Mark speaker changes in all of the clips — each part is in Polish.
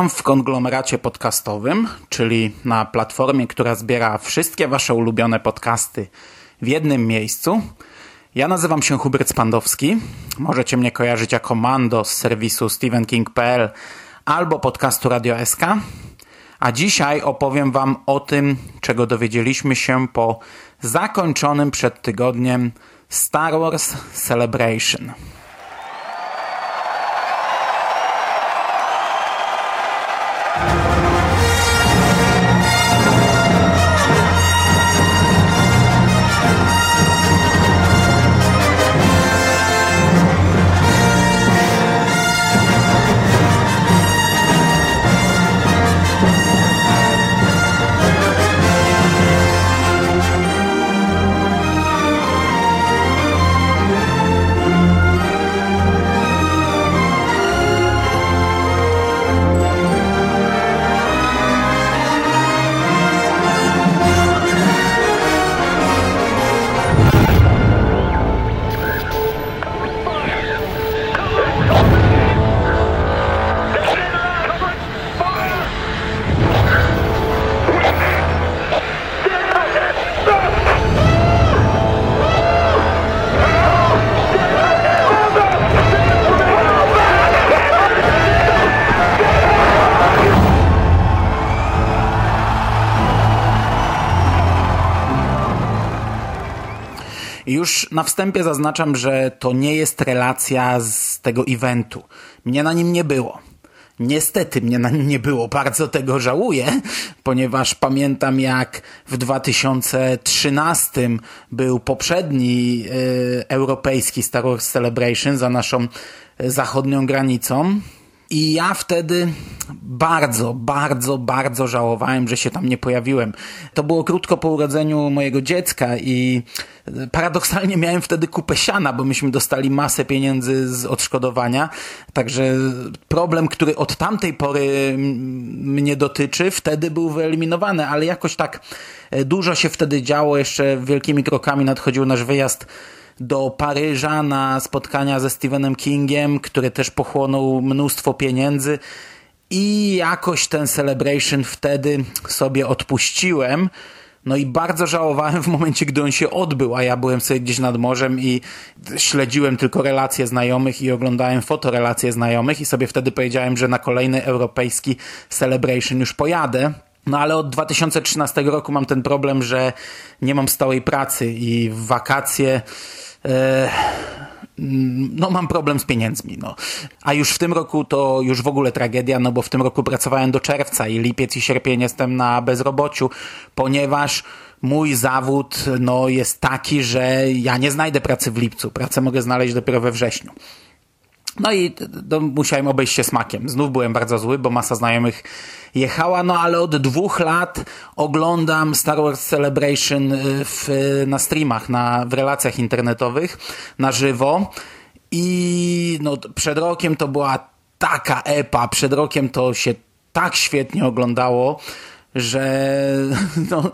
Speaker 1: Witam w konglomeracie podcastowym, czyli na platformie, która zbiera wszystkie Wasze ulubione podcasty w jednym miejscu. Ja nazywam się Hubert Spandowski. Możecie mnie kojarzyć jako Mando z serwisu stevenking.pl albo podcastu Radio SK. A dzisiaj opowiem Wam o tym, czego dowiedzieliśmy się po zakończonym przed tygodniem Star Wars Celebration. Już na wstępie zaznaczam, że to nie jest relacja z tego eventu. Mnie na nim nie było. Niestety mnie na nim nie było. Bardzo tego żałuję, ponieważ pamiętam jak w 2013 był poprzedni y, europejski Star Wars Celebration za naszą y, zachodnią granicą. I ja wtedy bardzo, bardzo, bardzo żałowałem, że się tam nie pojawiłem. To było krótko po urodzeniu mojego dziecka i paradoksalnie miałem wtedy kupę siana, bo myśmy dostali masę pieniędzy z odszkodowania. Także problem, który od tamtej pory mnie dotyczy, wtedy był wyeliminowany, ale jakoś tak dużo się wtedy działo. Jeszcze wielkimi krokami nadchodził nasz wyjazd do Paryża na spotkania ze Stephenem Kingiem, który też pochłonął mnóstwo pieniędzy i jakoś ten celebration wtedy sobie odpuściłem. No i bardzo żałowałem w momencie, gdy on się odbył, a ja byłem sobie gdzieś nad morzem i śledziłem tylko relacje znajomych i oglądałem fotorelacje znajomych i sobie wtedy powiedziałem, że na kolejny europejski celebration już pojadę. No ale od 2013 roku mam ten problem, że nie mam stałej pracy i w wakacje no mam problem z pieniędzmi, no. A już w tym roku to już w ogóle tragedia, no bo w tym roku pracowałem do czerwca i lipiec i sierpień jestem na bezrobociu, ponieważ mój zawód no, jest taki, że ja nie znajdę pracy w lipcu. Pracę mogę znaleźć dopiero we wrześniu. No i to musiałem obejść się smakiem. Znów byłem bardzo zły, bo masa znajomych jechała, no ale od dwóch lat oglądam Star Wars Celebration w, na streamach, na, w relacjach internetowych, na żywo i no, przed rokiem to była taka epa, przed rokiem to się tak świetnie oglądało, że no,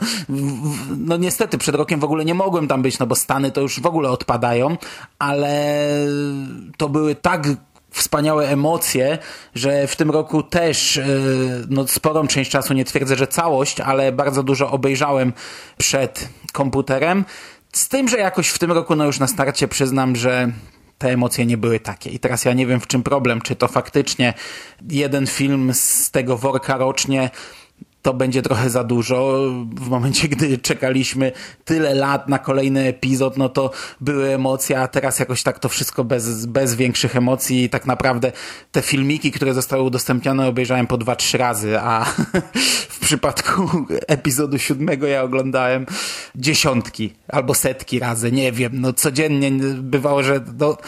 Speaker 1: no niestety przed rokiem w ogóle nie mogłem tam być, no bo Stany to już w ogóle odpadają, ale to były tak wspaniałe emocje, że w tym roku też e, no, sporą część czasu, nie twierdzę, że całość, ale bardzo dużo obejrzałem przed komputerem. Z tym, że jakoś w tym roku, no już na starcie przyznam, że te emocje nie były takie. I teraz ja nie wiem, w czym problem. Czy to faktycznie jeden film z tego worka rocznie to będzie trochę za dużo. W momencie, gdy czekaliśmy tyle lat na kolejny epizod, no to były emocje, a teraz jakoś tak to wszystko bez, bez większych emocji. I tak naprawdę te filmiki, które zostały udostępnione obejrzałem po dwa, trzy razy, a w przypadku epizodu siódmego ja oglądałem dziesiątki albo setki razy, nie wiem, no codziennie bywało, że do,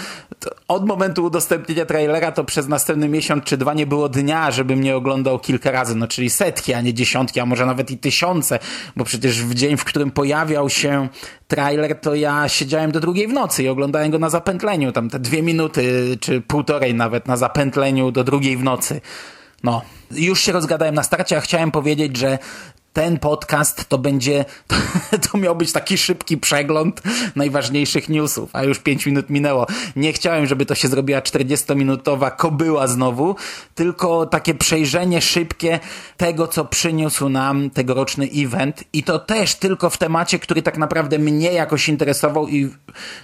Speaker 1: od momentu udostępnienia trailera to przez następny miesiąc czy dwa nie było dnia, żebym nie oglądał kilka razy, no czyli setki, a nie dziesiątki dziesiątki, a może nawet i tysiące, bo przecież w dzień, w którym pojawiał się trailer, to ja siedziałem do drugiej w nocy i oglądałem go na zapętleniu, tam te dwie minuty, czy półtorej nawet na zapętleniu do drugiej w nocy. No, już się rozgadałem na starcie, a chciałem powiedzieć, że ten podcast to będzie, to miał być taki szybki przegląd najważniejszych newsów, a już 5 minut minęło. Nie chciałem, żeby to się zrobiła 40-minutowa kobyła znowu, tylko takie przejrzenie szybkie tego, co przyniósł nam tegoroczny event i to też tylko w temacie, który tak naprawdę mnie jakoś interesował i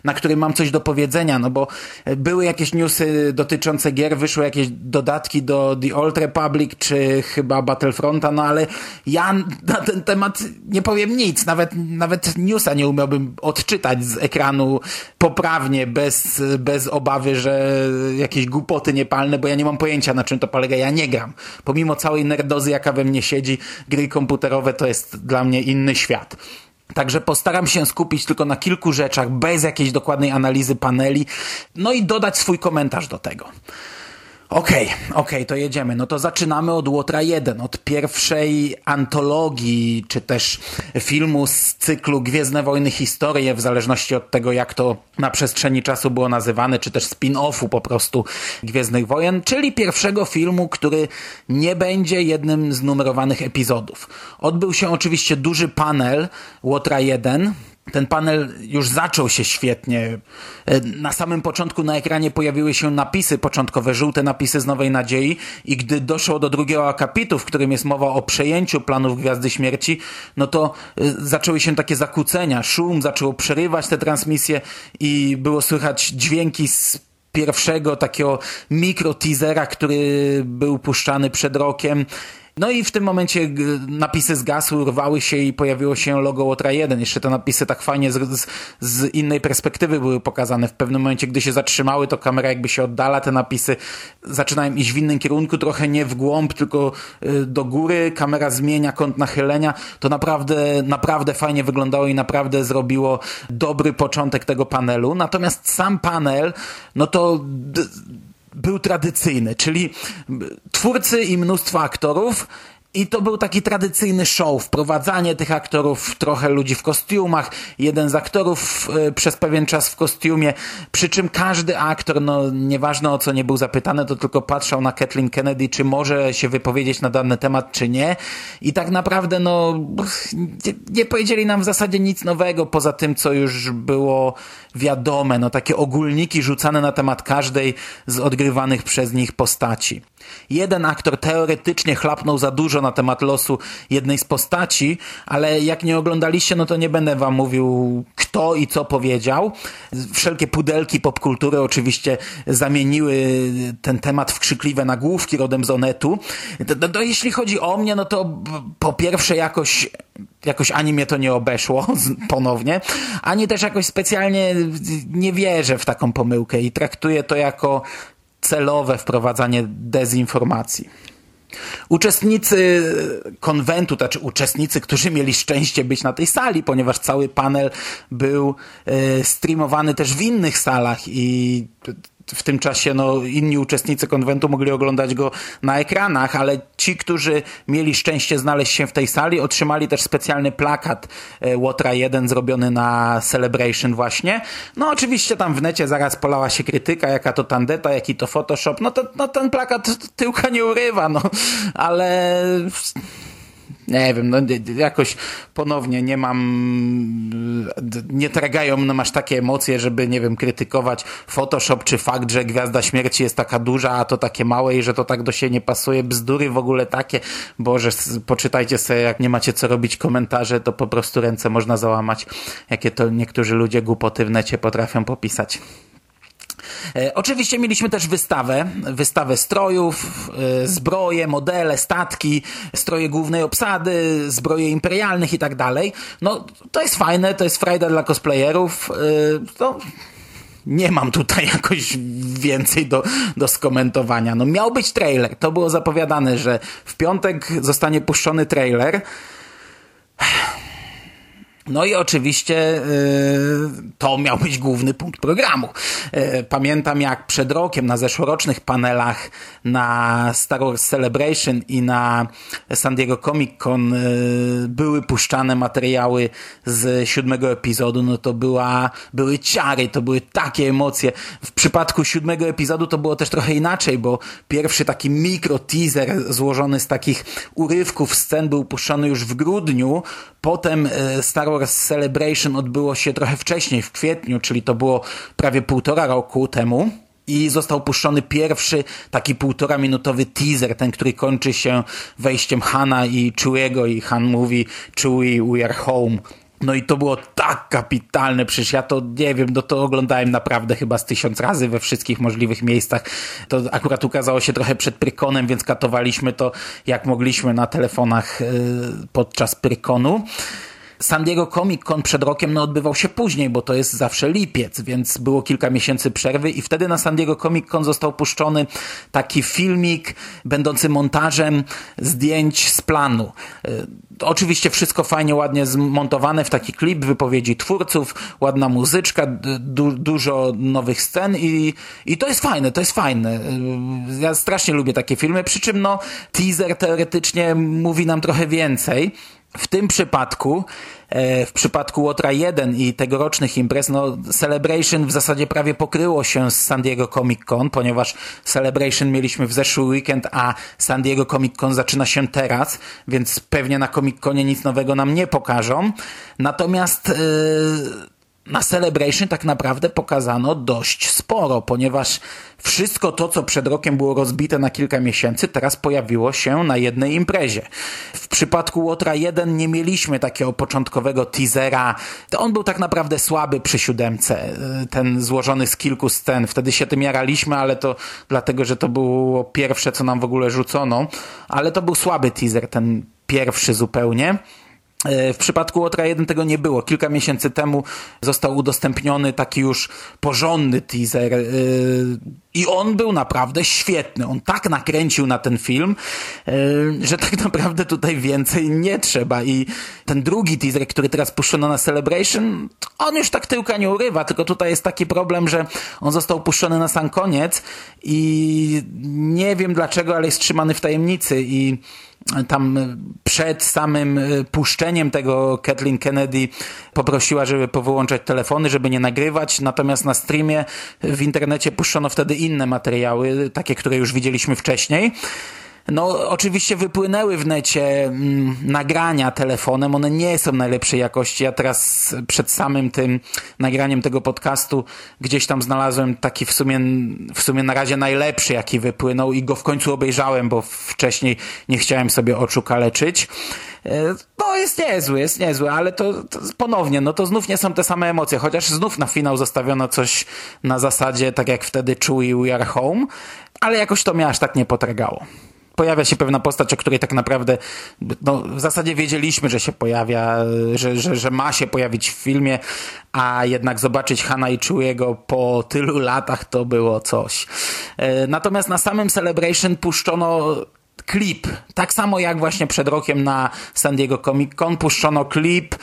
Speaker 1: na którym mam coś do powiedzenia, no bo były jakieś newsy dotyczące gier, wyszły jakieś dodatki do The Old Republic, czy chyba Battlefronta, no ale ja na ten temat nie powiem nic. Nawet, nawet newsa nie umiałbym odczytać z ekranu poprawnie, bez, bez obawy, że jakieś głupoty niepalne, bo ja nie mam pojęcia na czym to polega. Ja nie gram. Pomimo całej nerdozy, jaka we mnie siedzi, gry komputerowe to jest dla mnie inny świat. Także postaram się skupić tylko na kilku rzeczach, bez jakiejś dokładnej analizy paneli, no i dodać swój komentarz do tego. Okej, okay, okej, okay, to jedziemy. No to zaczynamy od Łotra 1, od pierwszej antologii, czy też filmu z cyklu Gwiezdne Wojny Historie, w zależności od tego, jak to na przestrzeni czasu było nazywane, czy też spin-offu po prostu Gwiezdnych Wojen, czyli pierwszego filmu, który nie będzie jednym z numerowanych epizodów. Odbył się oczywiście duży panel Łotra 1, ten panel już zaczął się świetnie. E, na samym początku na ekranie pojawiły się napisy początkowe, żółte napisy z Nowej Nadziei i gdy doszło do drugiego akapitu, w którym jest mowa o przejęciu planów Gwiazdy Śmierci, no to e, zaczęły się takie zakłócenia. Szum zaczął przerywać te transmisje i było słychać dźwięki z pierwszego takiego mikro teasera, który był puszczany przed rokiem no i w tym momencie napisy zgasły, rwały się i pojawiło się logo Łotra 1. Jeszcze te napisy tak fajnie z, z, innej perspektywy były pokazane. W pewnym momencie, gdy się zatrzymały, to kamera jakby się oddala, te napisy zaczynają iść w innym kierunku, trochę nie w głąb, tylko y, do góry. Kamera zmienia kąt nachylenia. To naprawdę, naprawdę fajnie wyglądało i naprawdę zrobiło dobry początek tego panelu. Natomiast sam panel, no to był tradycyjny, czyli twórcy i mnóstwo aktorów i to był taki tradycyjny show, wprowadzanie tych aktorów, trochę ludzi w kostiumach, jeden z aktorów y, przez pewien czas w kostiumie, przy czym każdy aktor, no nieważne o co nie był zapytany, to tylko patrzał na Kathleen Kennedy, czy może się wypowiedzieć na dany temat, czy nie. I tak naprawdę, no, nie, nie powiedzieli nam w zasadzie nic nowego, poza tym, co już było wiadome, no takie ogólniki rzucane na temat każdej z odgrywanych przez nich postaci. Jeden aktor teoretycznie chlapnął za dużo na temat losu jednej z postaci, ale jak nie oglądaliście, no to nie będę wam mówił kto i co powiedział. Wszelkie pudelki popkultury oczywiście zamieniły ten temat w krzykliwe nagłówki rodem z Onetu. To, to, to jeśli chodzi o mnie, no to po pierwsze jakoś jakoś ani mnie to nie obeszło ponownie, ani też jakoś specjalnie nie wierzę w taką pomyłkę i traktuję to jako celowe wprowadzanie dezinformacji. Uczestnicy konwentu, to znaczy uczestnicy, którzy mieli szczęście być na tej sali, ponieważ cały panel był e, streamowany też w innych salach i w tym czasie no, inni uczestnicy konwentu mogli oglądać go na ekranach, ale ci, którzy mieli szczęście znaleźć się w tej sali, otrzymali też specjalny plakat e, Łotra 1 zrobiony na Celebration właśnie. No oczywiście tam w necie zaraz polała się krytyka, jaka to tandeta, jaki to Photoshop. No to no, ten plakat tyłka nie urywa, no ale nie wiem, no, jakoś ponownie nie mam, nie tragają mną aż takie emocje, żeby, nie wiem, krytykować Photoshop, czy fakt, że Gwiazda Śmierci jest taka duża, a to takie małe i że to tak do siebie nie pasuje, bzdury w ogóle takie, boże, poczytajcie sobie, jak nie macie co robić komentarze, to po prostu ręce można załamać, jakie to niektórzy ludzie głupoty w necie potrafią popisać. E, oczywiście mieliśmy też wystawę, wystawę strojów, e, zbroje, modele, statki, stroje głównej obsady, zbroje imperialnych i tak dalej. No, to jest fajne, to jest frajda dla cosplayerów. E, to nie mam tutaj jakoś więcej do, do skomentowania. No miał być trailer. To było zapowiadane, że w piątek zostanie puszczony trailer. No i oczywiście y, to miał być główny punkt programu. Y, pamiętam jak przed rokiem na zeszłorocznych panelach na Star Wars Celebration i na San Diego Comic Con y, były puszczane materiały z siódmego epizodu, no to była, były ciary, to były takie emocje. W przypadku siódmego epizodu to było też trochę inaczej, bo pierwszy taki mikro teaser złożony z takich urywków scen był puszczony już w grudniu, potem Star Wars Celebration odbyło się trochę wcześniej, w kwietniu, czyli to było prawie półtora roku temu. I został puszczony pierwszy taki półtora minutowy teaser, ten, który kończy się wejściem Hana i Chewiego i Han mówi Chewie, we are home. No i to było tak kapitalne, przecież ja to, nie wiem, no to oglądałem naprawdę chyba z tysiąc razy we wszystkich możliwych miejscach. To akurat ukazało się trochę przed Prykonem, więc katowaliśmy to jak mogliśmy na telefonach yy, podczas Prykonu. San Diego Comic Con przed rokiem no, odbywał się później, bo to jest zawsze lipiec, więc było kilka miesięcy przerwy i wtedy na San Diego Comic Con został puszczony taki filmik będący montażem zdjęć z planu. Y, oczywiście wszystko fajnie, ładnie zmontowane w taki klip, wypowiedzi twórców, ładna muzyczka, du dużo nowych scen i, i to jest fajne, to jest fajne. Y, ja strasznie lubię takie filmy, przy czym no teaser teoretycznie mówi nam trochę więcej. W tym przypadku, e, w przypadku Łotra 1 i tegorocznych imprez, no Celebration w zasadzie prawie pokryło się z San Diego Comic Con, ponieważ Celebration mieliśmy w zeszły weekend, a San Diego Comic Con zaczyna się teraz, więc pewnie na Comic Conie nic nowego nam nie pokażą. Natomiast yy, na Celebration tak naprawdę pokazano dość sporo, ponieważ wszystko to, co przed rokiem było rozbite na kilka miesięcy, teraz pojawiło się na jednej imprezie. W przypadku Łotra 1 nie mieliśmy takiego początkowego teasera. On był tak naprawdę słaby przy siódemce, ten złożony z kilku scen. Wtedy się tym jaraliśmy, ale to dlatego, że to było pierwsze, co nam w ogóle rzucono. Ale to był słaby teaser, ten pierwszy zupełnie. E, w przypadku Łotra 1 tego nie było. Kilka miesięcy temu został udostępniony taki już porządny teaser e, i on był naprawdę świetny. On tak nakręcił na ten film, e, że tak naprawdę tutaj więcej nie trzeba. I ten drugi teaser, który teraz puszczono na Celebration, on już tak tyłka nie urywa, tylko tutaj jest taki problem, że on został puszczony na sam koniec i nie wiem dlaczego, ale jest trzymany w tajemnicy i tam przed samym e, puszczeniem tego Kathleen Kennedy poprosiła, żeby powyłączać telefony, żeby nie nagrywać, natomiast na streamie w internecie puszczono wtedy inne materiały, takie, które już widzieliśmy wcześniej. No, oczywiście wypłynęły w necie mm, nagrania telefonem, one nie są najlepszej jakości. Ja teraz przed samym tym nagraniem tego podcastu gdzieś tam znalazłem taki w sumie, w sumie na razie najlepszy, jaki wypłynął i go w końcu obejrzałem, bo wcześniej nie chciałem sobie oczu kaleczyć. E, no jest niezły, jest niezły, ale to, to, ponownie, no to znów nie są te same emocje, chociaż znów na finał zostawiono coś na zasadzie, tak jak wtedy Chewie We Are Home, ale jakoś to mnie aż tak nie potragało pojawia się pewna postać, o której tak naprawdę no, w zasadzie wiedzieliśmy, że się pojawia, że, że, że ma się pojawić w filmie, a jednak zobaczyć Hanna i Chewiego po tylu latach to było coś. E, natomiast na samym Celebration puszczono klip. Tak samo jak właśnie przed rokiem na San Diego Comic Con puszczono klip e,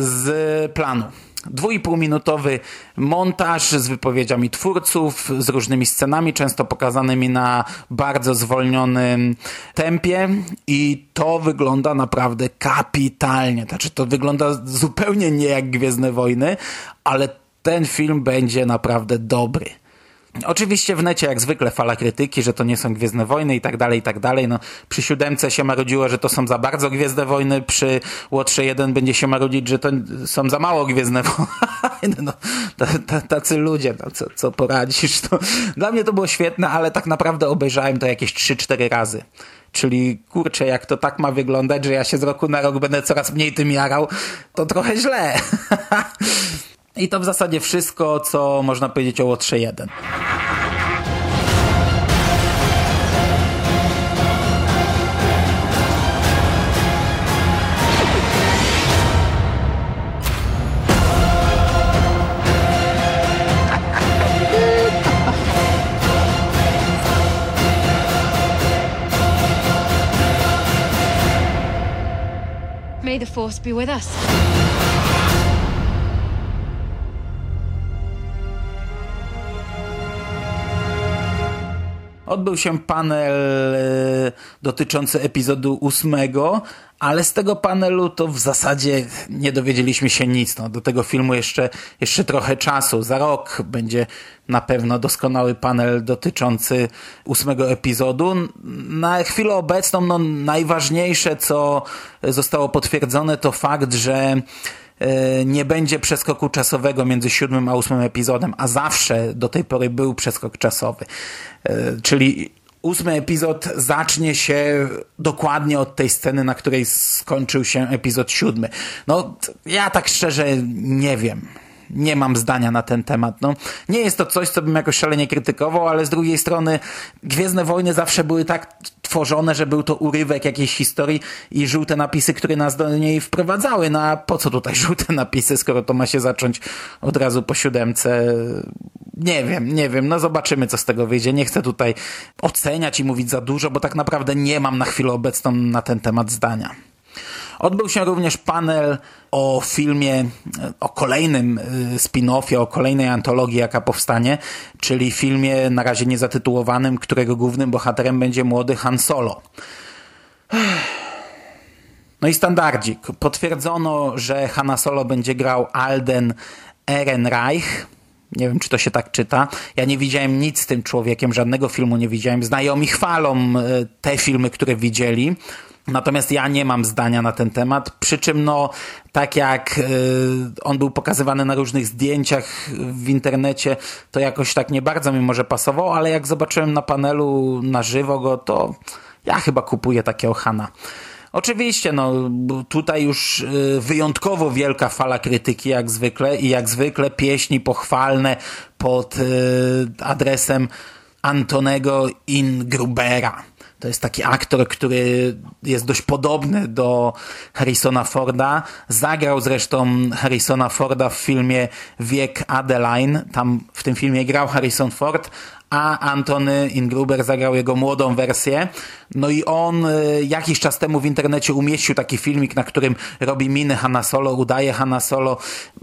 Speaker 1: z planu. Dwójpółminutowy montaż z wypowiedziami twórców, z różnymi scenami, często pokazanymi na bardzo zwolnionym tempie i to wygląda naprawdę kapitalnie. Znaczy to wygląda zupełnie nie jak Gwiezdne Wojny, ale ten film będzie naprawdę dobry. Oczywiście w necie jak zwykle fala krytyki, że to nie są Gwiezdne Wojny i tak dalej, i tak dalej. No, przy siódemce się marudziło, że to są za bardzo Gwiezdne Wojny, przy Łotrze 1 będzie się marudzić, że to są za mało Gwiezdne Wojny. No, tacy ludzie, no, co, co poradzisz. To, dla mnie to było świetne, ale tak naprawdę obejrzałem to jakieś 3-4 razy. Czyli kurczę, jak to tak ma wyglądać, że ja się z roku na rok będę coraz mniej tym jarał, to trochę źle. I to w zasadzie wszystko, co można powiedzieć o Łotrze 1.
Speaker 2: May the force be with us.
Speaker 1: Odbył się panel e, dotyczący epizodu ósmego, ale z tego panelu to w zasadzie nie dowiedzieliśmy się nic. No, do tego filmu jeszcze, jeszcze trochę czasu. Za rok będzie na pewno doskonały panel dotyczący ósmego epizodu. Na chwilę obecną no, najważniejsze, co zostało potwierdzone, to fakt, że nie będzie przeskoku czasowego między siódmym a ósmym epizodem, a zawsze do tej pory był przeskok czasowy. E, czyli ósmy epizod zacznie się dokładnie od tej sceny, na której skończył się epizod siódmy. No, ja tak szczerze nie wiem nie mam zdania na ten temat. No, nie jest to coś, co bym jakoś szalenie krytykował, ale z drugiej strony Gwiezdne Wojny zawsze były tak tworzone, że był to urywek jakiejś historii i żółte napisy, które nas do niej wprowadzały. No a po co tutaj żółte napisy, skoro to ma się zacząć od razu po siódemce? Nie wiem, nie wiem. No zobaczymy, co z tego wyjdzie. Nie chcę tutaj oceniać i mówić za dużo, bo tak naprawdę nie mam na chwilę obecną na ten temat zdania. Odbył się również panel o filmie, o kolejnym y, spin-offie, o kolejnej antologii, jaka powstanie, czyli filmie na razie niezatytułowanym, którego głównym bohaterem będzie młody Han Solo. No i standardzik. Potwierdzono, że Hanna Solo będzie grał Alden Ehrenreich. Nie wiem, czy to się tak czyta. Ja nie widziałem nic z tym człowiekiem, żadnego filmu nie widziałem. Znajomi chwalą y, te filmy, które widzieli. Natomiast ja nie mam zdania na ten temat, przy czym no, tak jak y, on był pokazywany na różnych zdjęciach w internecie, to jakoś tak nie bardzo mi może pasował, ale jak zobaczyłem na panelu na żywo go, to ja chyba kupuję takiego Hana. Oczywiście, no tutaj już y, wyjątkowo wielka fala krytyki jak zwykle i jak zwykle pieśni pochwalne pod y, adresem Antonego Ingrubera. To jest taki aktor, który jest dość podobny do Harrisona Forda. Zagrał zresztą Harrisona Forda w filmie Wiek Adeline. Tam w tym filmie grał Harrison Ford, a Antony Ingruber zagrał jego młodą wersję. No i on y, jakiś czas temu w internecie umieścił taki filmik, na którym robi miny Hanna Solo, udaje Hanna Solo,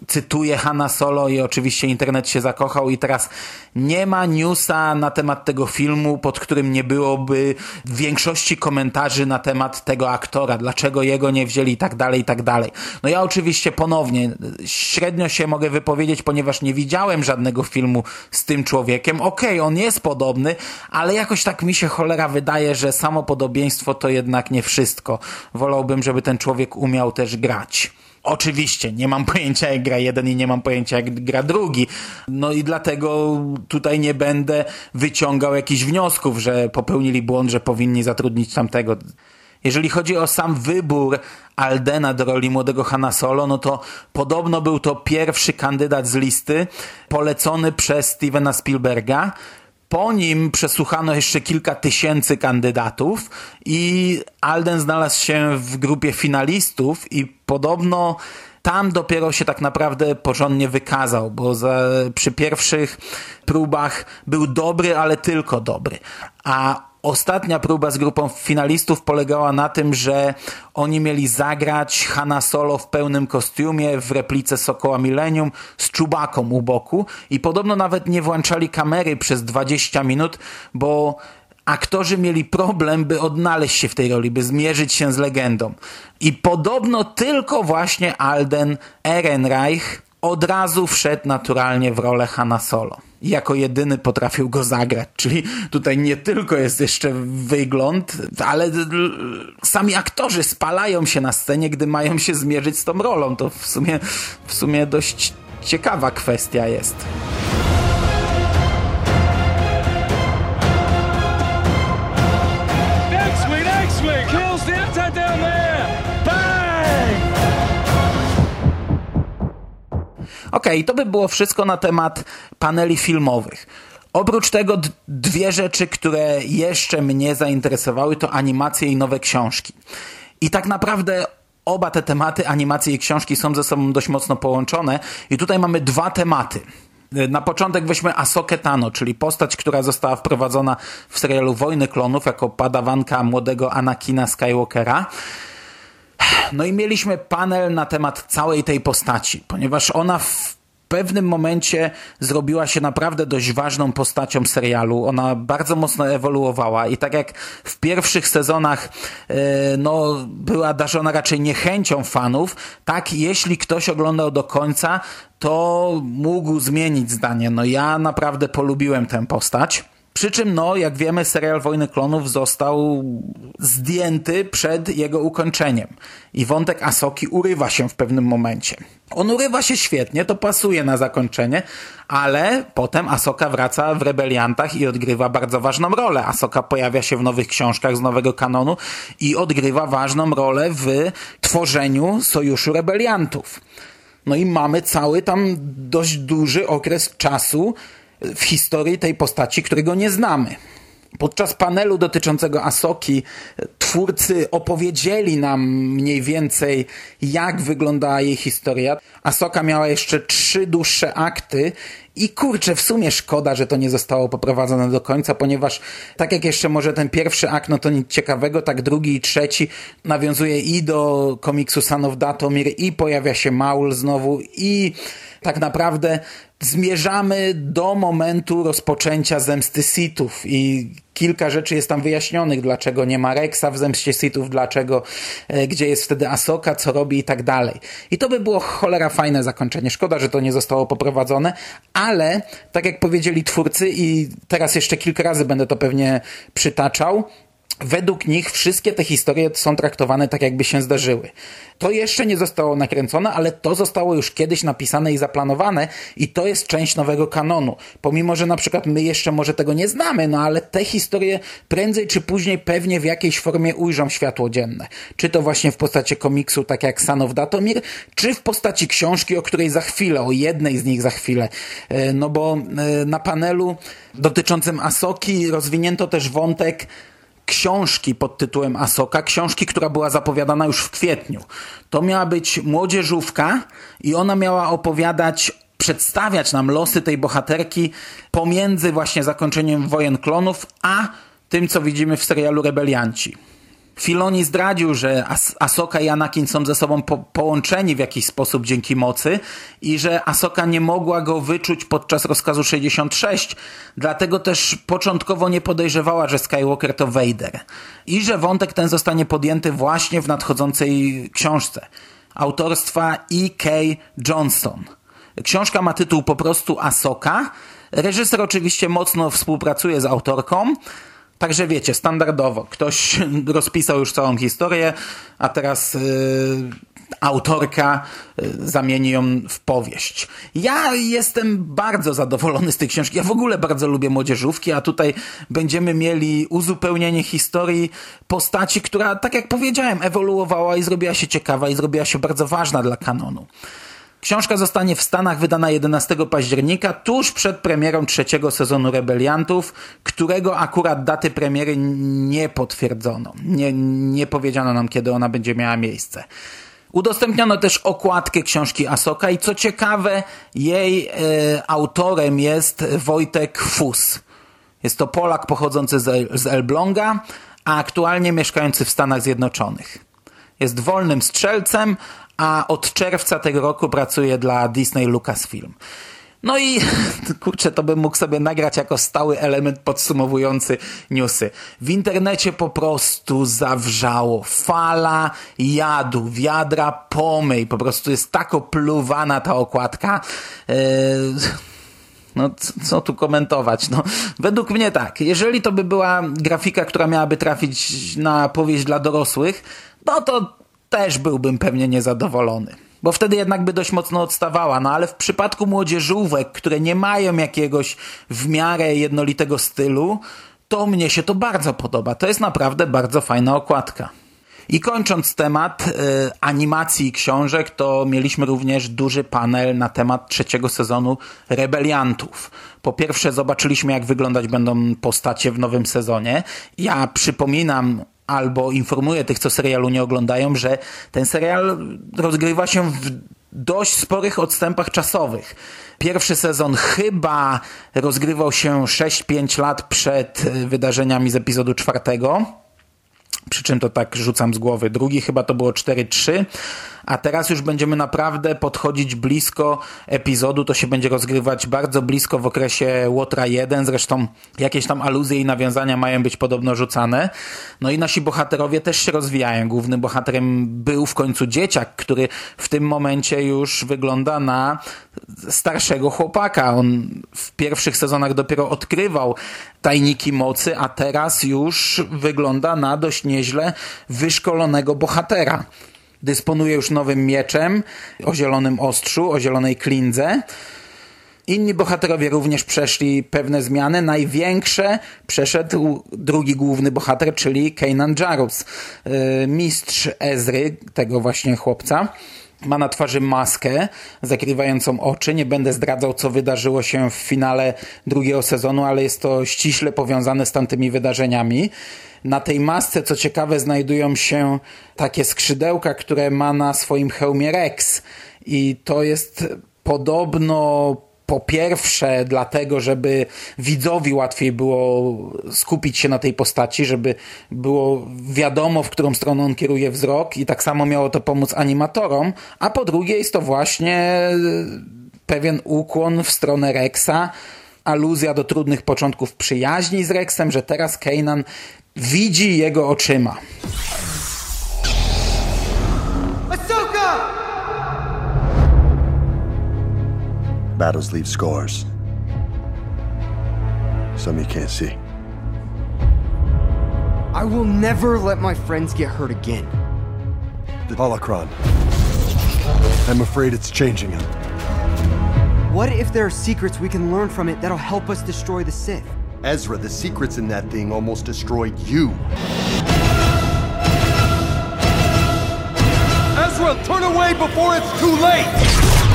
Speaker 1: cytuje Hanna Solo i oczywiście internet się zakochał i teraz nie ma newsa na temat tego filmu, pod którym nie byłoby większości komentarzy na temat tego aktora, dlaczego jego nie wzięli i tak dalej, i tak dalej. No ja oczywiście ponownie średnio się mogę wypowiedzieć, ponieważ nie widziałem żadnego filmu z tym człowiekiem. Okej, okay, on jest podobny, ale jakoś tak mi się cholera wydaje, że samo podobieństwo to jednak nie wszystko. Wolałbym, żeby ten człowiek umiał też grać. Oczywiście, nie mam pojęcia jak gra jeden i nie mam pojęcia jak gra drugi. No i dlatego tutaj nie będę wyciągał jakichś wniosków, że popełnili błąd, że powinni zatrudnić tamtego. Jeżeli chodzi o sam wybór Aldena do roli młodego Hanna Solo, no to podobno był to pierwszy kandydat z listy polecony przez Stevena Spielberga. Po nim przesłuchano jeszcze kilka tysięcy kandydatów i Alden znalazł się w grupie finalistów i podobno tam dopiero się tak naprawdę porządnie wykazał, bo za, przy pierwszych próbach był dobry, ale tylko dobry. A Ostatnia próba z grupą finalistów polegała na tym, że oni mieli zagrać Hanna Solo w pełnym kostiumie w replice Sokoła Millennium z czubaką u boku i podobno nawet nie włączali kamery przez 20 minut, bo aktorzy mieli problem, by odnaleźć się w tej roli, by zmierzyć się z legendą. I podobno tylko właśnie Alden Ehrenreich od razu wszedł naturalnie w rolę Hanna Solo. I jako jedyny potrafił go zagrać. Czyli tutaj nie tylko jest jeszcze wygląd, ale sami aktorzy spalają się na scenie, gdy mają się zmierzyć z tą rolą. To w sumie, w sumie dość ciekawa kwestia jest. Okej, to by było wszystko na temat paneli filmowych. Oprócz tego dwie rzeczy, które jeszcze mnie zainteresowały, to animacje i nowe książki. I tak naprawdę oba te tematy, animacje i książki, są ze sobą dość mocno połączone. I tutaj mamy dwa tematy. Na początek weźmy Asokę Tano, czyli postać, która została wprowadzona w serialu Wojny Klonów jako padawanka młodego Anakina Skywalkera. No i mieliśmy panel na temat całej tej postaci, ponieważ ona w pewnym momencie zrobiła się naprawdę dość ważną postacią serialu. Ona bardzo mocno ewoluowała i tak jak w pierwszych sezonach e, no, była darzona raczej niechęcią fanów, tak jeśli ktoś oglądał do końca, to mógł zmienić zdanie. No ja naprawdę polubiłem tę postać. Przy czym, no, jak wiemy, serial Wojny Klonów został zdjęty przed jego ukończeniem. I wątek Asoki urywa się w pewnym momencie. On urywa się świetnie, to pasuje na zakończenie, ale potem Asoka wraca w Rebeliantach i odgrywa bardzo ważną rolę. Asoka pojawia się w nowych książkach z nowego kanonu i odgrywa ważną rolę w tworzeniu Sojuszu Rebeliantów. No i mamy cały tam dość duży okres czasu w historii tej postaci, którego nie znamy. Podczas panelu dotyczącego Asoki twórcy opowiedzieli nam mniej więcej, jak wyglądała jej historia. Asoka miała jeszcze trzy dłuższe akty i kurczę, w sumie szkoda, że to nie zostało poprowadzone do końca, ponieważ tak jak jeszcze może ten pierwszy akt, no to nic ciekawego, tak drugi i trzeci nawiązuje i do komiksu Son of Datomir i pojawia się Maul znowu i tak naprawdę zmierzamy do momentu rozpoczęcia zemsty Sithów i kilka rzeczy jest tam wyjaśnionych, dlaczego nie ma Rexa w zemście Sithów, dlaczego, e, gdzie jest wtedy Asoka, co robi i tak dalej. I to by było cholera fajne zakończenie. Szkoda, że to nie zostało poprowadzone, ale tak jak powiedzieli twórcy i teraz jeszcze kilka razy będę to pewnie przytaczał, Według nich wszystkie te historie są traktowane tak, jakby się zdarzyły. To jeszcze nie zostało nakręcone, ale to zostało już kiedyś napisane i zaplanowane i to jest część nowego kanonu. Pomimo, że na przykład my jeszcze może tego nie znamy, no ale te historie prędzej czy później pewnie w jakiejś formie ujrzą światło dzienne. Czy to właśnie w postaci komiksu, tak jak Son of Datomir, czy w postaci książki, o której za chwilę, o jednej z nich za chwilę. E, no bo e, na panelu dotyczącym Asoki rozwinięto też wątek książki pod tytułem Asoka, książki, która była zapowiadana już w kwietniu. To miała być młodzieżówka i ona miała opowiadać, przedstawiać nam losy tej bohaterki pomiędzy właśnie zakończeniem wojen klonów, a tym, co widzimy w serialu Rebelianci. Filoni zdradził, że As Asoka i Anakin są ze sobą po połączeni w jakiś sposób dzięki mocy i że Asoka nie mogła go wyczuć podczas rozkazu 66, dlatego też początkowo nie podejrzewała, że Skywalker to Vader. I że wątek ten zostanie podjęty właśnie w nadchodzącej książce autorstwa E.K. Johnston. Książka ma tytuł po prostu Asoka. Reżyser oczywiście mocno współpracuje z autorką, Także wiecie, standardowo. Ktoś rozpisał już całą historię, a teraz yy, autorka yy, zamieni ją w powieść. Ja jestem bardzo zadowolony z tej książki. Ja w ogóle bardzo lubię młodzieżówki, a tutaj będziemy mieli uzupełnienie historii postaci, która, tak jak powiedziałem, ewoluowała i zrobiła się ciekawa i zrobiła się bardzo ważna dla kanonu. Książka zostanie w Stanach wydana 11 października, tuż przed premierą trzeciego sezonu Rebeliantów, którego akurat daty premiery nie potwierdzono. Nie, nie powiedziano nam, kiedy ona będzie miała miejsce. Udostępniono też okładkę książki Asoka i co ciekawe, jej e, autorem jest Wojtek Fus. Jest to Polak pochodzący z, z Elbląga, a aktualnie mieszkający w Stanach Zjednoczonych. Jest wolnym strzelcem, a od czerwca tego roku pracuje dla Disney Lucasfilm. No i kurczę, to bym mógł sobie nagrać jako stały element podsumowujący newsy. W internecie po prostu zawrzało. Fala jadu, wiadra pomyj. Po prostu jest tak opluwana ta okładka. Yy no, co tu komentować? No, według mnie tak. Jeżeli to by była grafika, która miałaby trafić na powieść dla dorosłych, no to też byłbym pewnie niezadowolony. Bo wtedy jednak by dość mocno odstawała. No ale w przypadku młodzieżówek, które nie mają jakiegoś w miarę jednolitego stylu, to mnie się to bardzo podoba. To jest naprawdę bardzo fajna okładka. I kończąc temat y, animacji i książek, to mieliśmy również duży panel na temat trzeciego sezonu Rebeliantów. Po pierwsze zobaczyliśmy jak wyglądać będą postacie w nowym sezonie. Ja przypominam albo informuję tych, co serialu nie oglądają, że ten serial rozgrywa się w dość sporych odstępach czasowych. Pierwszy sezon chyba rozgrywał się 6-5 lat przed wydarzeniami z epizodu czwartego przy czym to tak rzucam z głowy. Drugi chyba to było 4-3, a teraz już będziemy naprawdę podchodzić blisko epizodu, to się będzie rozgrywać bardzo blisko w okresie Łotra 1, zresztą jakieś tam aluzje i nawiązania mają być podobno rzucane. No i nasi bohaterowie też się rozwijają. Głównym bohaterem był w końcu dzieciak, który w tym momencie już wygląda na starszego chłopaka. On w pierwszych sezonach dopiero odkrywał tajniki mocy, a teraz już wygląda na dość nieźle wyszkolonego bohatera. Dysponuje już nowym mieczem o zielonym ostrzu, o zielonej klindze. Inni bohaterowie również przeszli pewne zmiany. Największe przeszedł drugi główny bohater, czyli Kanan Jarus, y, mistrz Ezry, tego właśnie chłopca. Ma na twarzy maskę zakrywającą oczy. Nie będę zdradzał, co wydarzyło się w finale drugiego sezonu, ale jest to ściśle powiązane z tamtymi wydarzeniami. Na tej masce, co ciekawe, znajdują się takie skrzydełka, które ma na swoim hełmie Rex. I to jest podobno po pierwsze dlatego, żeby widzowi łatwiej było skupić się na tej postaci, żeby było wiadomo, w którą stronę on kieruje wzrok i tak samo miało to pomóc animatorom, a po drugie jest to właśnie pewien ukłon w stronę Rexa, aluzja do trudnych początków przyjaźni z Rexem, że teraz Kanan widzi jego oczyma.
Speaker 3: Battles leave scars. Some you can't see.
Speaker 4: I will never let my friends get hurt again.
Speaker 3: The Holocron. I'm afraid it's changing him.
Speaker 4: What if there are secrets we can learn from it that'll help us destroy the Sith?
Speaker 3: Ezra, the secrets in that thing almost destroyed you.
Speaker 5: Ezra, turn away before it's too late!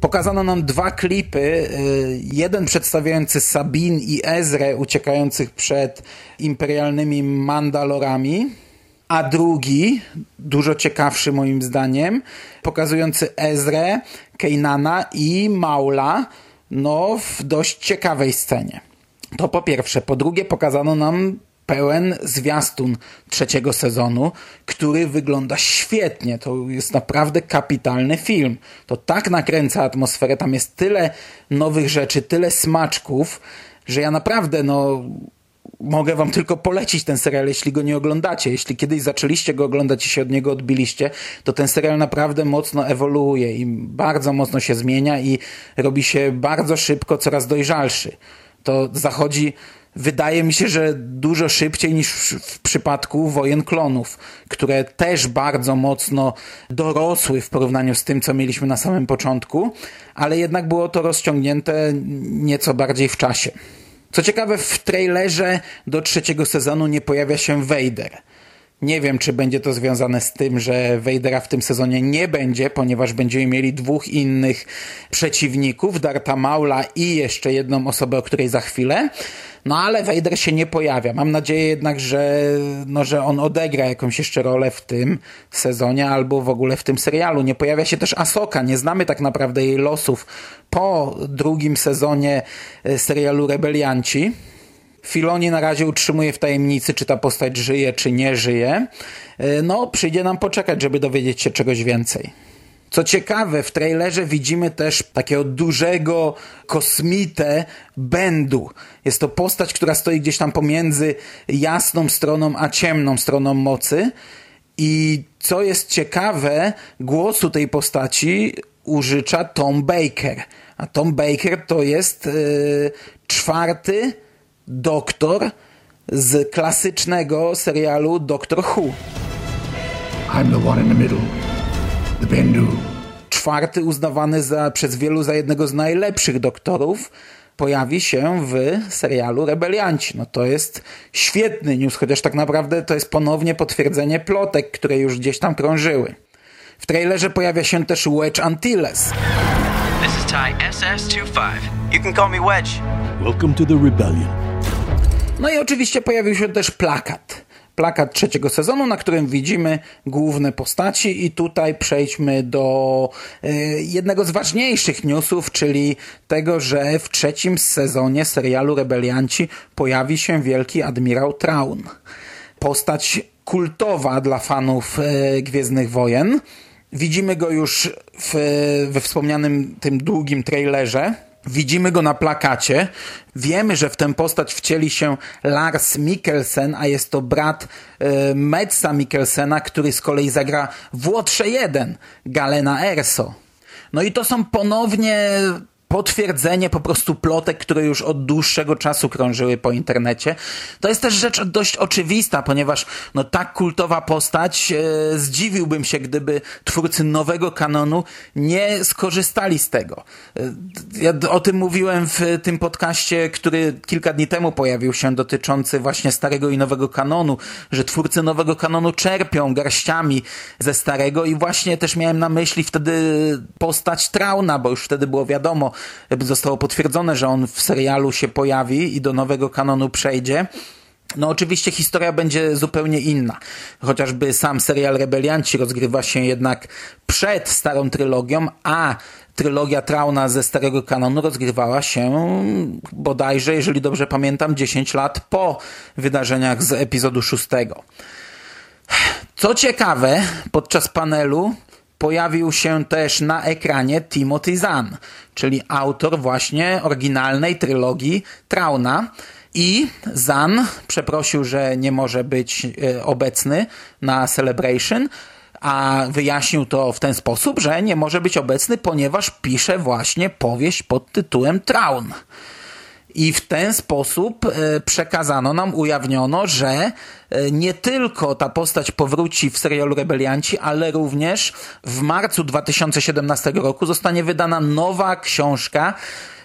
Speaker 1: Pokazano nam dwa klipy, y, jeden przedstawiający Sabin i Ezrę uciekających przed imperialnymi Mandalorami, a drugi, dużo ciekawszy moim zdaniem, pokazujący Ezrę, Keinana i Maula, no w dość ciekawej scenie. To po pierwsze. Po drugie pokazano nam pełen zwiastun trzeciego sezonu, który wygląda świetnie. To jest naprawdę kapitalny film. To tak nakręca atmosferę, tam jest tyle nowych rzeczy, tyle smaczków, że ja naprawdę no mogę wam tylko polecić ten serial, jeśli go nie oglądacie. Jeśli kiedyś zaczęliście go oglądać i się od niego odbiliście, to ten serial naprawdę mocno ewoluuje i bardzo mocno się zmienia i robi się bardzo szybko coraz dojrzalszy. To zachodzi wydaje mi się, że dużo szybciej niż w przypadku wojen klonów, które też bardzo mocno dorosły w porównaniu z tym, co mieliśmy na samym początku, ale jednak było to rozciągnięte nieco bardziej w czasie. Co ciekawe, w trailerze do trzeciego sezonu nie pojawia się Vader. Nie wiem, czy będzie to związane z tym, że Vadera w tym sezonie nie będzie, ponieważ będziemy mieli dwóch innych przeciwników, Darta Maula i jeszcze jedną osobę, o której za chwilę. No ale Vader się nie pojawia. Mam nadzieję jednak, że, no, że on odegra jakąś jeszcze rolę w tym sezonie albo w ogóle w tym serialu. Nie pojawia się też Asoka. Nie znamy tak naprawdę jej losów po drugim sezonie e, serialu Rebelianci. Filoni na razie utrzymuje w tajemnicy, czy ta postać żyje, czy nie żyje. E, No, przyjdzie nam poczekać, żeby dowiedzieć się czegoś więcej. Co ciekawe, w trailerze widzimy też takiego dużego kosmitę Bendu. Jest to postać, która stoi gdzieś tam pomiędzy jasną stroną a ciemną stroną mocy. I co jest ciekawe, głosu tej postaci użycza Tom Baker. A Tom Baker to jest yy, czwarty doktor z klasycznego serialu Doctor Who.
Speaker 6: I'm the one in the middle. The Bendu.
Speaker 1: czwarty uznawany za, przez wielu za jednego z najlepszych doktorów, pojawi się w serialu Rebelianci. No to jest świetny news, chociaż tak naprawdę to jest ponownie potwierdzenie plotek, które już gdzieś tam krążyły. W trailerze pojawia się też Wedge Antilles.
Speaker 7: This is Ty SS25. You can call me Wedge.
Speaker 3: Welcome to the rebellion.
Speaker 1: No i oczywiście pojawił się też plakat. Plakat trzeciego sezonu, na którym widzimy główne postaci i tutaj przejdźmy do y, jednego z ważniejszych newsów, czyli tego, że w trzecim sezonie serialu Rebelianci pojawi się wielki admirał Traun. Postać kultowa dla fanów y, Gwiezdnych Wojen. Widzimy go już w, we wspomnianym tym długim trailerze. Widzimy go na plakacie. Wiemy, że w tę postać wcieli się Lars Mikkelsen, a jest to brat e, Metsa Mikkelsena, który z kolei zagra w Łotrze 1, Galena Erso. No i to są ponownie potwierdzenie po prostu plotek, które już od dłuższego czasu krążyły po internecie. To jest też rzecz dość oczywista, ponieważ no tak kultowa postać, e, zdziwiłbym się, gdyby twórcy nowego kanonu nie skorzystali z tego. E, ja o tym mówiłem w tym podcaście, który kilka dni temu pojawił się, dotyczący właśnie starego i nowego kanonu, że twórcy nowego kanonu czerpią garściami ze starego i właśnie też miałem na myśli wtedy postać Trauna, bo już wtedy było wiadomo, zostało potwierdzone, że on w serialu się pojawi i do nowego kanonu przejdzie. No oczywiście historia będzie zupełnie inna. Chociażby sam serial Rebelianci rozgrywa się jednak przed starą trylogią, a trylogia Trauna ze starego kanonu rozgrywała się bodajże, jeżeli dobrze pamiętam, 10 lat po wydarzeniach z epizodu 6. Co ciekawe, podczas panelu pojawił się też na ekranie Timothy Zahn, czyli autor właśnie oryginalnej trylogii Trauna. I Zahn przeprosił, że nie może być e, obecny na Celebration, a wyjaśnił to w ten sposób, że nie może być obecny, ponieważ pisze właśnie powieść pod tytułem Traun. I w ten sposób e, przekazano nam, ujawniono, że e, nie tylko ta postać powróci w serialu Rebelianci, ale również w marcu 2017 roku zostanie wydana nowa książka,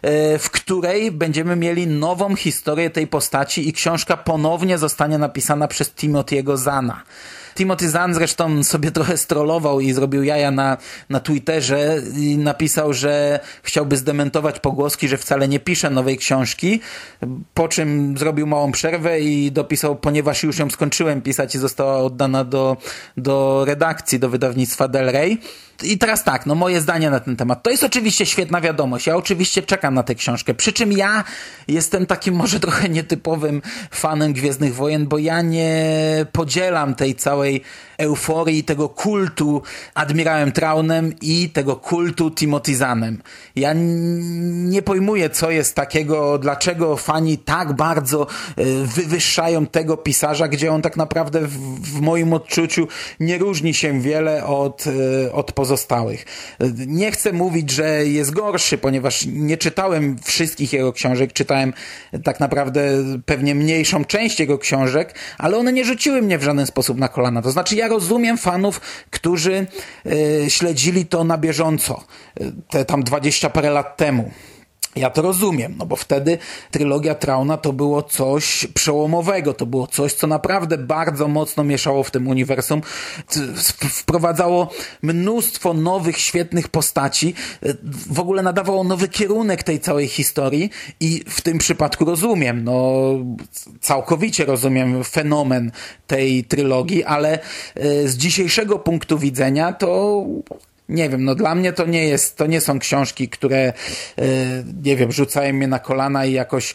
Speaker 1: e, w której będziemy mieli nową historię tej postaci i książka ponownie zostanie napisana przez Timothy'ego Zana. Timothy Zahn zresztą sobie trochę strollował i zrobił jaja na, na Twitterze i napisał, że chciałby zdementować pogłoski, że wcale nie pisze nowej książki, po czym zrobił małą przerwę i dopisał, ponieważ już ją skończyłem pisać i została oddana do, do redakcji, do wydawnictwa Del Rey. I teraz tak, no moje zdanie na ten temat. To jest oczywiście świetna wiadomość. Ja oczywiście czekam na tę książkę. Przy czym ja jestem takim może trochę nietypowym fanem Gwiezdnych Wojen, bo ja nie podzielam tej całej euforii, tego kultu admirałem Traunem i tego kultu Timothy Zanem. Ja nie pojmuję, co jest takiego, dlaczego fani tak bardzo wywyższają tego pisarza, gdzie on tak naprawdę w, w moim odczuciu nie różni się wiele od, od pozostałych. Nie chcę mówić, że jest gorszy, ponieważ nie czytałem wszystkich jego książek, czytałem tak naprawdę pewnie mniejszą część jego książek, ale one nie rzuciły mnie w żaden sposób na kolana. To znaczy ja rozumiem fanów, którzy y, śledzili to na bieżąco, te tam 20 parę lat temu. Ja to rozumiem, no bo wtedy trylogia Trauna to było coś przełomowego, to było coś, co naprawdę bardzo mocno mieszało w tym uniwersum, wprowadzało mnóstwo nowych, świetnych postaci, w ogóle nadawało nowy kierunek tej całej historii i w tym przypadku rozumiem, no całkowicie rozumiem fenomen tej trylogii, ale z dzisiejszego punktu widzenia to nie wiem, no dla mnie to nie jest, to nie są książki, które, e, nie wiem, rzucają mnie na kolana i jakoś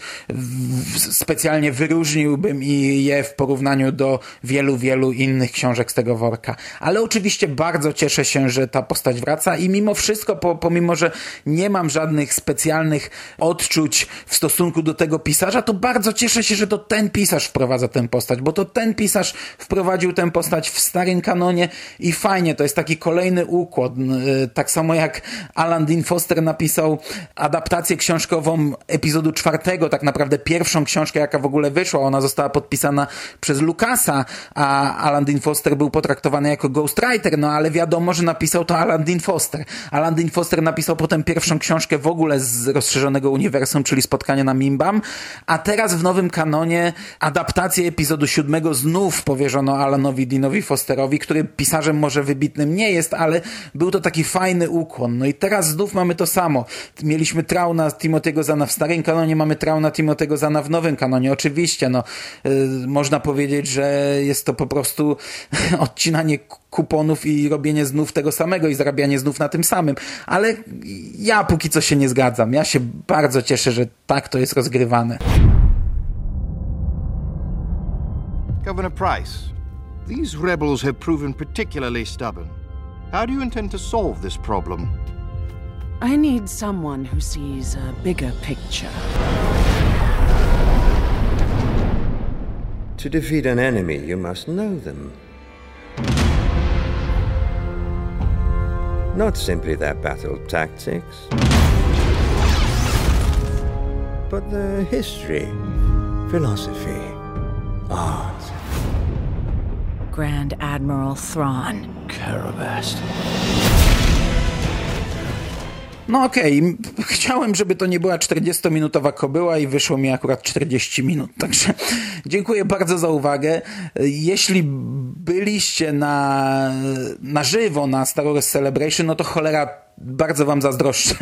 Speaker 1: specjalnie wyróżniłbym je w porównaniu do wielu, wielu innych książek z tego worka. Ale oczywiście bardzo cieszę się, że ta postać wraca i mimo wszystko, po, pomimo, że nie mam żadnych specjalnych odczuć w stosunku do tego pisarza, to bardzo cieszę się, że to ten pisarz wprowadza tę postać, bo to ten pisarz wprowadził tę postać w starym kanonie i fajnie, to jest taki kolejny układ. Y, tak samo jak Alan Dean Foster napisał adaptację książkową epizodu czwartego, tak naprawdę pierwszą książkę, jaka w ogóle wyszła. Ona została podpisana przez Lucasa, a Alan Dean Foster był potraktowany jako ghostwriter, no ale wiadomo, że napisał to Alan Dean Foster. Alan Dean Foster napisał potem pierwszą książkę w ogóle z rozszerzonego uniwersum, czyli Spotkanie na Mimbam, a teraz w nowym kanonie adaptację epizodu siódmego znów powierzono Alanowi Deanowi Fosterowi, który pisarzem może wybitnym nie jest, ale był to taki fajny ukłon. No i teraz znów mamy to samo. Mieliśmy Trauna Timothy'ego Zana w starym kanonie, mamy Trauna Timothy'ego Zana w nowym kanonie. Oczywiście, no, y, można powiedzieć, że jest to po prostu odcinanie kuponów i robienie znów tego samego i zarabianie znów na tym samym. Ale ja póki co się nie zgadzam. Ja się bardzo cieszę, że tak to jest rozgrywane.
Speaker 8: Governor Price, these rebels have proven particularly stubborn. How do you intend to solve this problem?
Speaker 9: I need someone who sees a bigger picture.
Speaker 10: To defeat an enemy, you must know them. Not simply their battle tactics, but their history, philosophy, art.
Speaker 9: Grand Admiral Thrawn.
Speaker 11: Carabast.
Speaker 1: No okej, okay. chciałem, żeby to nie była 40-minutowa kobyła i wyszło mi akurat 40 minut, także dziękuję bardzo za uwagę. Jeśli byliście na, na żywo na Star Wars Celebration, no to cholera bardzo wam zazdroszczę.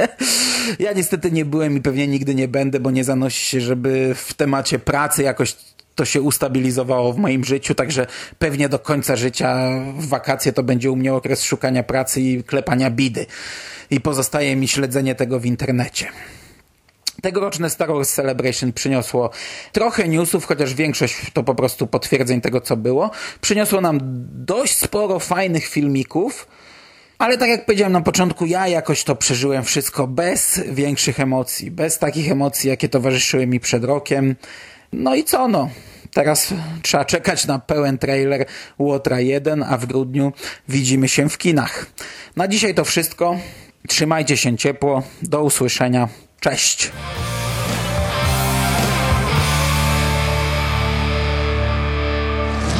Speaker 1: ja niestety nie byłem i pewnie nigdy nie będę, bo nie zanosi się, żeby w temacie pracy jakoś to się ustabilizowało w moim życiu, także pewnie do końca życia w wakacje to będzie u mnie okres szukania pracy i klepania bidy. I pozostaje mi śledzenie tego w internecie. Tegoroczne Star Wars Celebration przyniosło trochę newsów, chociaż większość to po prostu potwierdzeń tego, co było. Przyniosło nam dość sporo fajnych filmików, ale tak jak powiedziałem na początku, ja jakoś to przeżyłem wszystko bez większych emocji, bez takich emocji, jakie towarzyszyły mi przed rokiem. No i co no? Teraz trzeba czekać na pełen trailer Łotra 1, a w grudniu widzimy się w kinach. Na dzisiaj to wszystko. Trzymajcie się ciepło. Do usłyszenia. Cześć.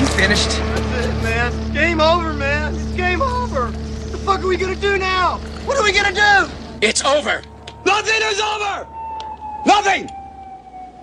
Speaker 7: You finished?
Speaker 12: That's it, man. Game over, man. It's game over. What the fuck are we gonna do now? What are we gonna do?
Speaker 5: It's over. Nothing is over. Nothing.